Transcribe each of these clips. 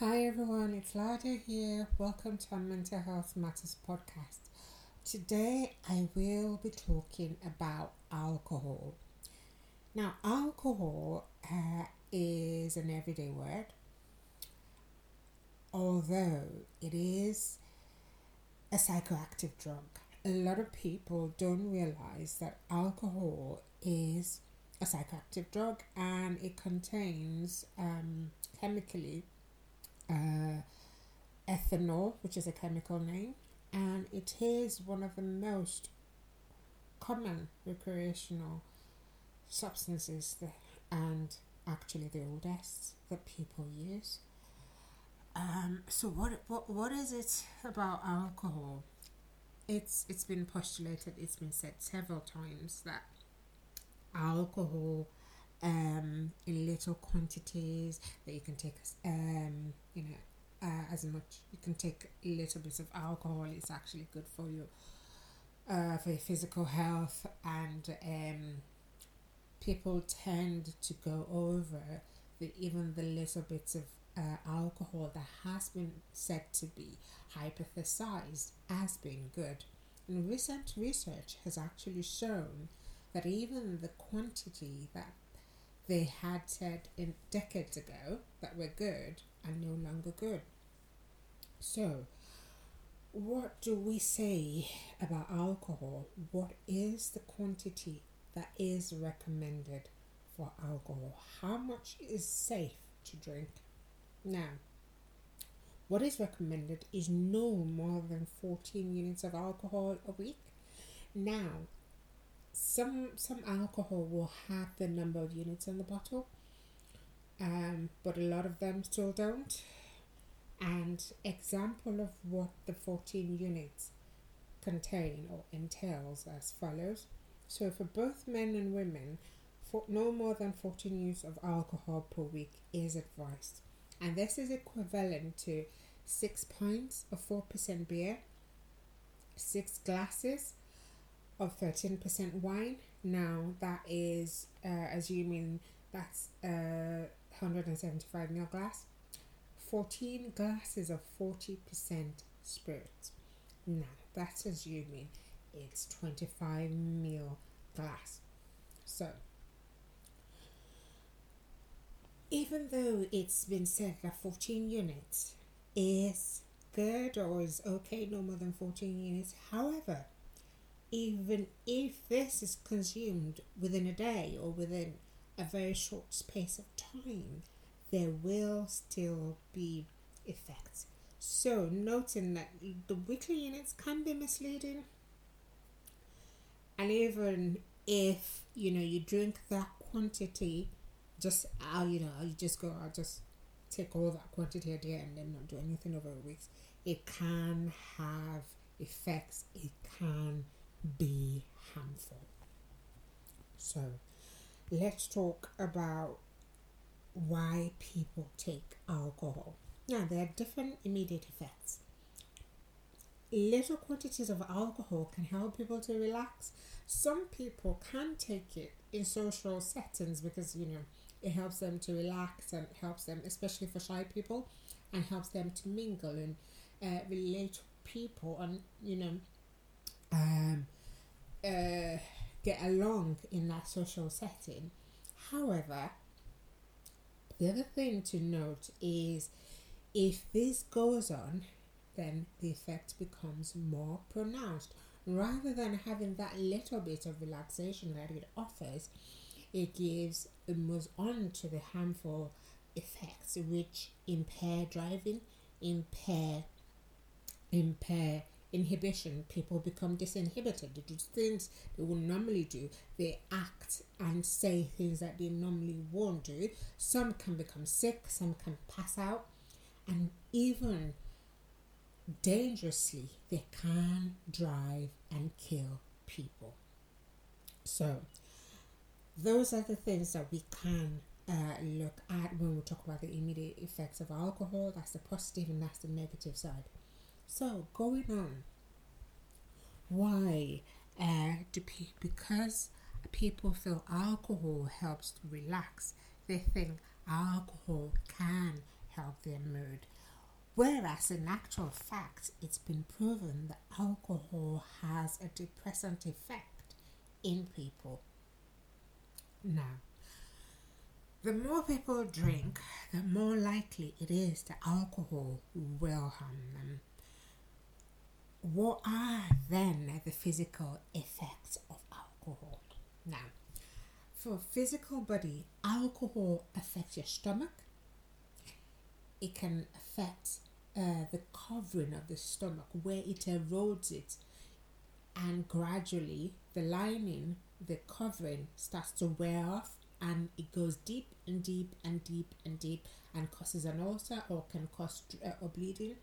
Hi everyone, it's Lada here. Welcome to our Mental Health Matters podcast. Today I will be talking about alcohol. Now, alcohol uh, is an everyday word, although it is a psychoactive drug. A lot of people don't realize that alcohol is a psychoactive drug and it contains um, chemically uh, ethanol, which is a chemical name, and it is one of the most common recreational substances that, and actually the oldest that people use. Um, so what what what is it about alcohol? It's it's been postulated, it's been said several times that alcohol um, in little quantities that you can take um, you know uh, as much you can take little bits of alcohol it's actually good for you uh, for your physical health and um, people tend to go over the even the little bits of uh, alcohol that has been said to be hypothesized as being good. And recent research has actually shown that even the quantity that they had said in decades ago that were good are no longer good. So, what do we say about alcohol? What is the quantity that is recommended for alcohol? How much is safe to drink? Now, what is recommended is no more than 14 units of alcohol a week. Now, some some alcohol will have the number of units in the bottle, um, but a lot of them still don't. And example of what the 14 units contain or entails as follows. So for both men and women, for no more than 14 units of alcohol per week is advised. And this is equivalent to six pints of 4% beer, six glasses of 13% wine. Now that is uh, assuming that's uh, 175 ml glass. 14 glasses of 40% spirit. Now that's assuming it's 25 ml glass. So even though it's been said that 14 units is good or is okay, no more than 14 units, however, even if this is consumed within a day or within a very short space of time, there will still be effects. So, noting that the weekly units can be misleading, and even if you know you drink that quantity, just I'll you know you just go I'll just take all that quantity a day and then not do anything over weeks. It can have effects. It can be harmful. So, let's talk about why people take alcohol. Now, there are different immediate effects. Little quantities of alcohol can help people to relax. Some people can take it in social settings because you know it helps them to relax and helps them, especially for shy people, and helps them to mingle and uh, relate to people and you know um, uh, get along in that social setting. However, the other thing to note is if this goes on, then the effect becomes more pronounced. Rather than having that little bit of relaxation that it offers, it gives it moves on to the harmful effects which impair driving, impair impair inhibition, people become disinhibited. They do things they would normally do. They act and say things that they normally won't do. Some can become sick, some can pass out, and even dangerously, they can drive and kill people. So, those are the things that we can uh, look at when we talk about the immediate effects of alcohol. That's the positive and that's the negative side. So going on, why uh, do pe- because people feel alcohol helps to relax, they think alcohol can help their mood. Whereas in actual fact, it's been proven that alcohol has a depressant effect in people. Now, the more people drink, the more likely it is that alcohol will harm them. What are then the physical effects of alcohol? Now, for physical body, alcohol affects your stomach. It can affect uh, the covering of the stomach where it erodes it, and gradually the lining, the covering starts to wear off and it goes deep and deep and deep and deep and causes an ulcer or can cause uh, or bleeding.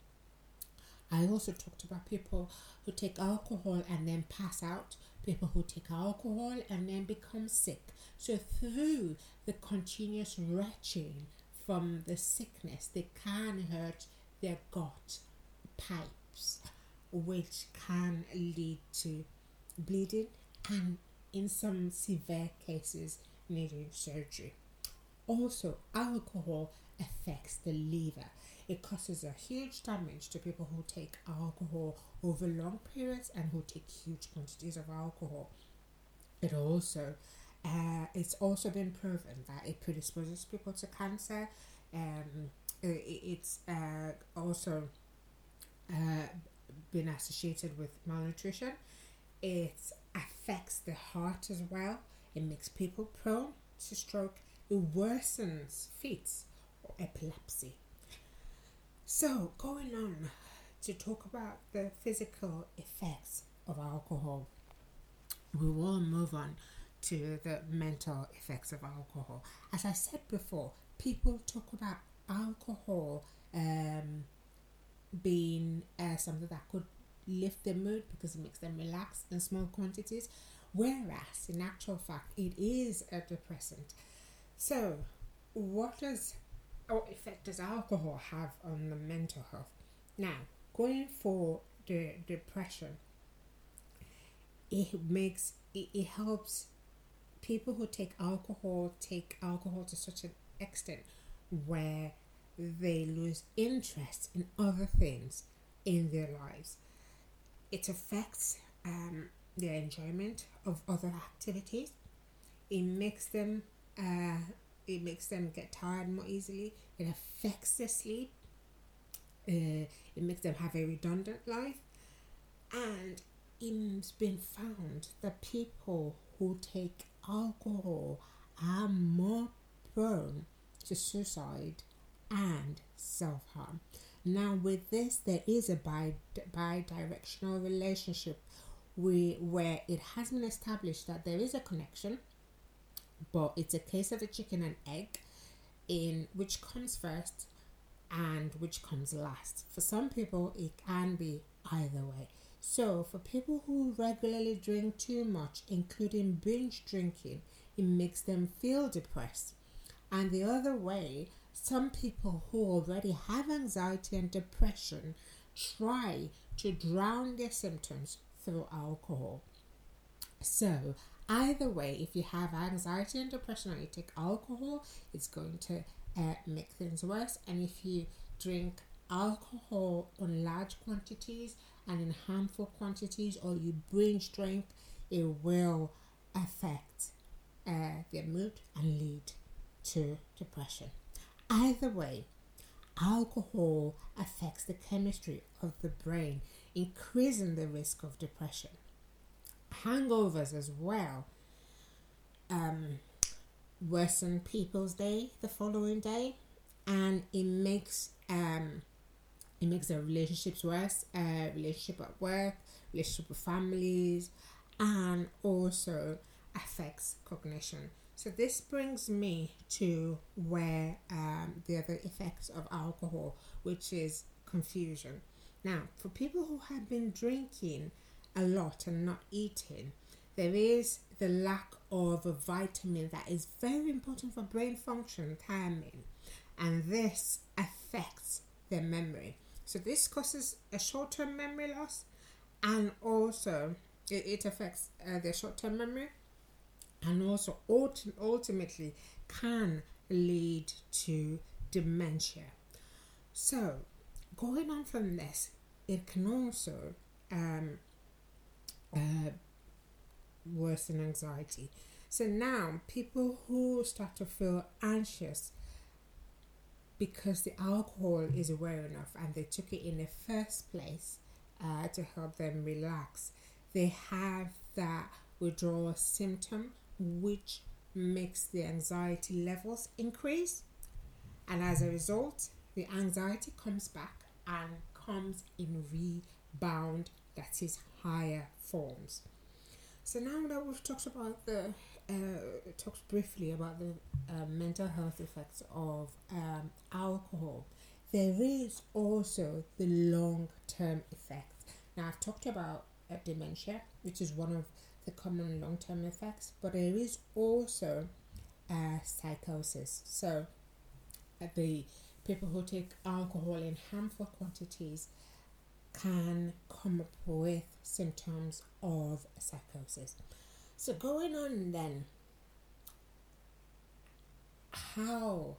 I also talked about people who take alcohol and then pass out, people who take alcohol and then become sick. So, through the continuous retching from the sickness, they can hurt their gut pipes, which can lead to bleeding and, in some severe cases, needing surgery. Also, alcohol affects the liver. It causes a huge damage to people who take alcohol over long periods and who take huge quantities of alcohol. It also, uh, it's also been proven that it predisposes people to cancer. Um, it, it's uh, also uh, been associated with malnutrition. It affects the heart as well. It makes people prone to stroke. It worsens fits epilepsy. So, going on to talk about the physical effects of alcohol, we will move on to the mental effects of alcohol. As I said before, people talk about alcohol um, being uh, something that could lift their mood because it makes them relax in small quantities, whereas in actual fact it is a depressant. So, what does what effect does alcohol have on the mental health? Now, going for the depression, it makes it, it helps people who take alcohol take alcohol to such an extent where they lose interest in other things in their lives. It affects um, their enjoyment of other activities. It makes them uh, it makes them get tired more easily. It affects their sleep. Uh, it makes them have a redundant life, and it's been found that people who take alcohol are more prone to suicide and self harm. Now, with this, there is a bi directional relationship we, where it has been established that there is a connection, but it's a case of a chicken and egg in which comes first and which comes last. For some people, it can be either way. So, for people who regularly drink too much, including binge drinking, it makes them feel depressed. And the other way, some people who already have anxiety and depression try to drown their symptoms through alcohol. So, either way, if you have anxiety and depression or you take alcohol, it's going to uh, make things worse. And if you drink alcohol in large quantities and in harmful quantities, or you binge drink, it will affect uh, their mood and lead to depression. Either way, alcohol affects the chemistry of the brain, increasing the risk of depression. Hangovers as well um, worsen people's day the following day, and it makes um, it makes their relationships worse, uh, relationship at work, relationship with families, and also affects cognition. So this brings me to where um, the other effects of alcohol, which is confusion. Now, for people who have been drinking a lot and not eating, there is the lack of a vitamin that is very important for brain function, thiamine, and this affects their memory. So this causes a short-term memory loss, and also it, it affects uh, their short-term memory and also ultimately can lead to dementia. So, going on from this, it can also um, uh, worsen anxiety. So now, people who start to feel anxious because the alcohol is rare enough and they took it in the first place uh, to help them relax, they have that withdrawal symptom, which makes the anxiety levels increase. And as a result, the anxiety comes back and comes in rebound, that is, higher forms. So now that we've talked about the, uh, talked briefly about the uh, mental health effects of um, alcohol, there is also the long term effects. Now, I've talked about uh, dementia, which is one of the common long term effects, but there is also psychosis. So, uh, the people who take alcohol in harmful quantities can come up with symptoms of psychosis. So, going on then, how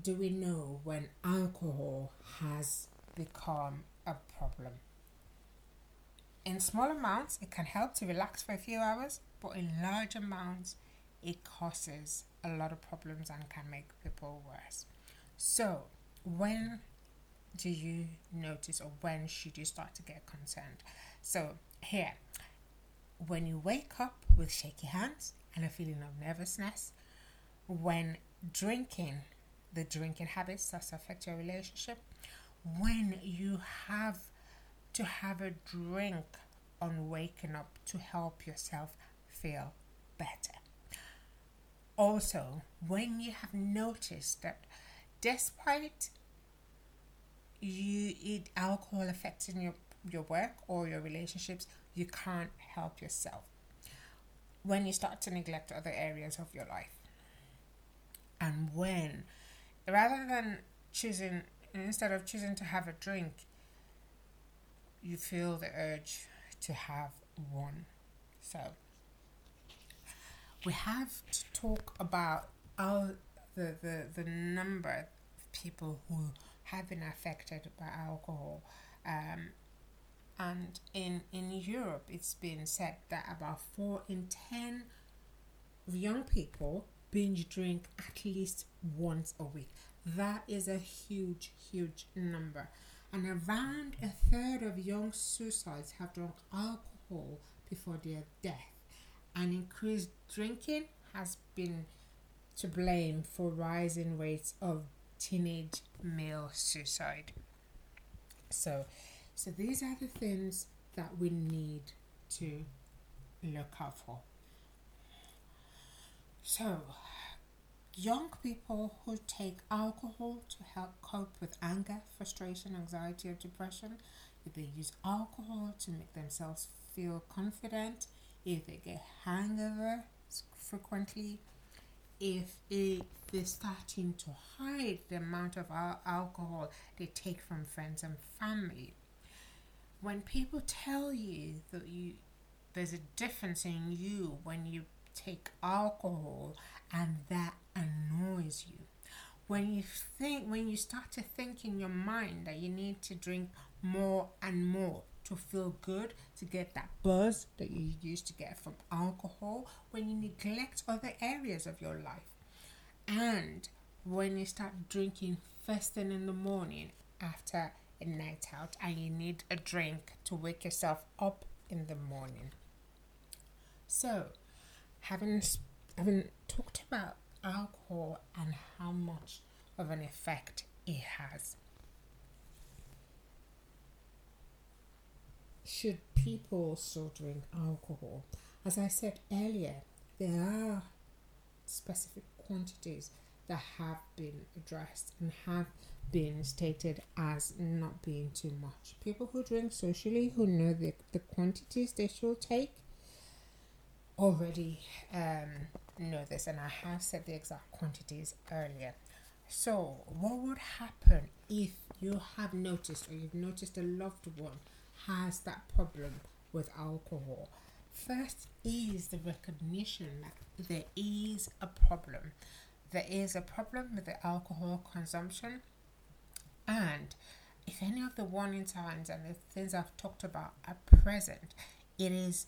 do we know when alcohol has become a problem? In small amounts, it can help to relax for a few hours, but in large amounts, it causes a lot of problems and can make people worse. So, when do you notice or when should you start to get concerned? So, here, when you wake up with shaky hands and a feeling of nervousness, when drinking, the drinking habits to affect your relationship, when you have to have a drink on waking up to help yourself feel better. Also, when you have noticed that despite you eat alcohol affecting your, your work or your relationships, you can't help yourself. When you start to neglect other areas of your life. And when, rather than choosing, instead of choosing to have a drink, you feel the urge to have one. So we have to talk about all the, the, the number of people who have been affected by alcohol. Um, and in, in Europe, it's been said that about 4 in 10 young people binge drink at least once a week. That is a huge, huge number and around a third of young suicides have drunk alcohol before their death. And increased drinking has been to blame for rising rates of teenage male suicide. So, so these are the things that we need to look out for. So, young people who take alcohol to help cope with anger, frustration, anxiety, or depression, if they use alcohol to make themselves feel confident, if they get hangover frequently, if they, they're starting to hide the amount of al- alcohol they take from friends and family. When people tell you that you there's a difference in you when you take alcohol and that annoys you. When you think, when you start to think in your mind that you need to drink more and more to feel good, to get that buzz that you used to get from alcohol, when you neglect other areas of your life, and when you start drinking first thing in the morning after a night out and you need a drink to wake yourself up in the morning. So, having having talked about alcohol and how much of an effect it has. Should people also drink alcohol? As I said earlier, there are specific quantities that have been addressed and have been stated as not being too much. People who drink socially, who know the, the quantities they should take, already um, know this, and I have said the exact quantities earlier. So, what would happen if you have noticed or you've noticed a loved one has that problem with alcohol? First is the recognition that there is a problem. There is a problem with the alcohol consumption, and if any of the warning signs and the things I've talked about are present, it is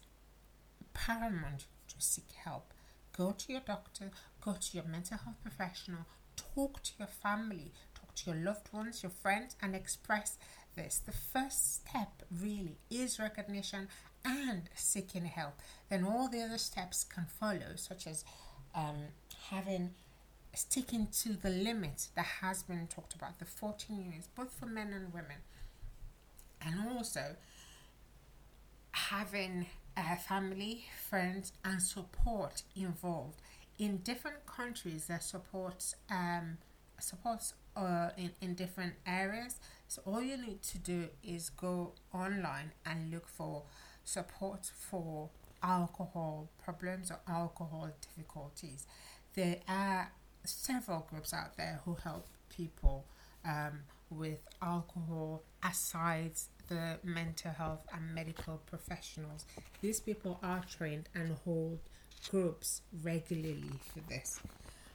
paramount to seek help. Go to your doctor, go to your mental health professional, talk to your family, talk to your loved ones, your friends, and express this. The first step really is recognition and seeking help. Then all the other steps can follow, such as um, having sticking to the limit that has been talked about the 14 years, both for men and women, and also having a family, friends, and support involved. In different countries, their supports um, supports uh, in, in different areas. So all you need to do is go online and look for support for alcohol problems or alcohol difficulties. There are several groups out there who help people um, with alcohol aside the mental health and medical professionals. These people are trained and hold groups regularly for this.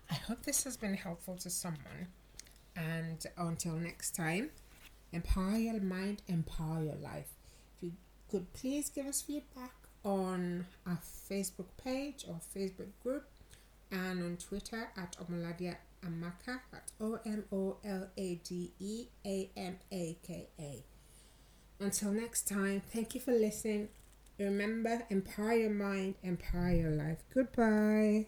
I hope this has been helpful to someone. And until next time, empower your mind, empower your life. If you could please give us feedback on our Facebook page or Facebook group and on Twitter at Omolade Amaka. That's O M O L A D E A M A K A. Until next time, thank you for listening. Remember, empower your mind, empower your life. Goodbye.